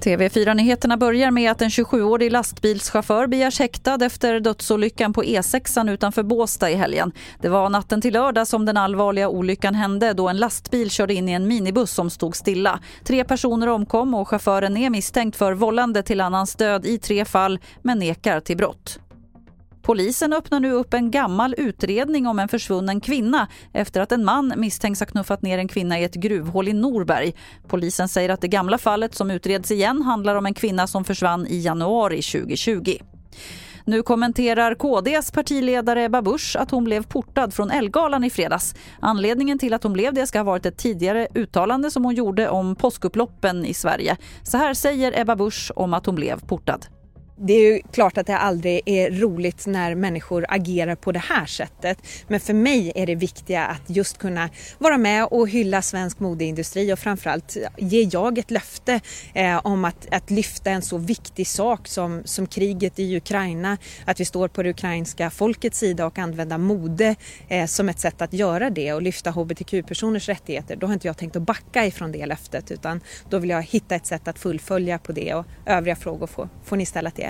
TV4-nyheterna börjar med att en 27-årig lastbilschaufför begärs häktad efter dödsolyckan på E6 utanför Båsta i helgen. Det var natten till lördag som den allvarliga olyckan hände då en lastbil körde in i en minibuss som stod stilla. Tre personer omkom och chauffören är misstänkt för vållande till annans död i tre fall men nekar till brott. Polisen öppnar nu upp en gammal utredning om en försvunnen kvinna efter att en man misstänks ha knuffat ner en kvinna i ett gruvhål i Norberg. Polisen säger att det gamla fallet som utreds igen handlar om en kvinna som försvann i januari 2020. Nu kommenterar KDs partiledare Ebba Busch att hon blev portad från Elgalan i fredags. Anledningen till att hon blev det ska ha varit ett tidigare uttalande som hon gjorde om påskupploppen i Sverige. Så här säger Ebba Busch om att hon blev portad det är ju klart att det aldrig är roligt när människor agerar på det här sättet. Men för mig är det viktiga att just kunna vara med och hylla svensk modeindustri och framförallt ge jag ett löfte eh, om att, att lyfta en så viktig sak som, som kriget i Ukraina. Att vi står på det ukrainska folkets sida och använda mode eh, som ett sätt att göra det och lyfta hbtq-personers rättigheter. Då har inte jag tänkt att backa ifrån det löftet utan då vill jag hitta ett sätt att fullfölja på det och övriga frågor får, får ni ställa till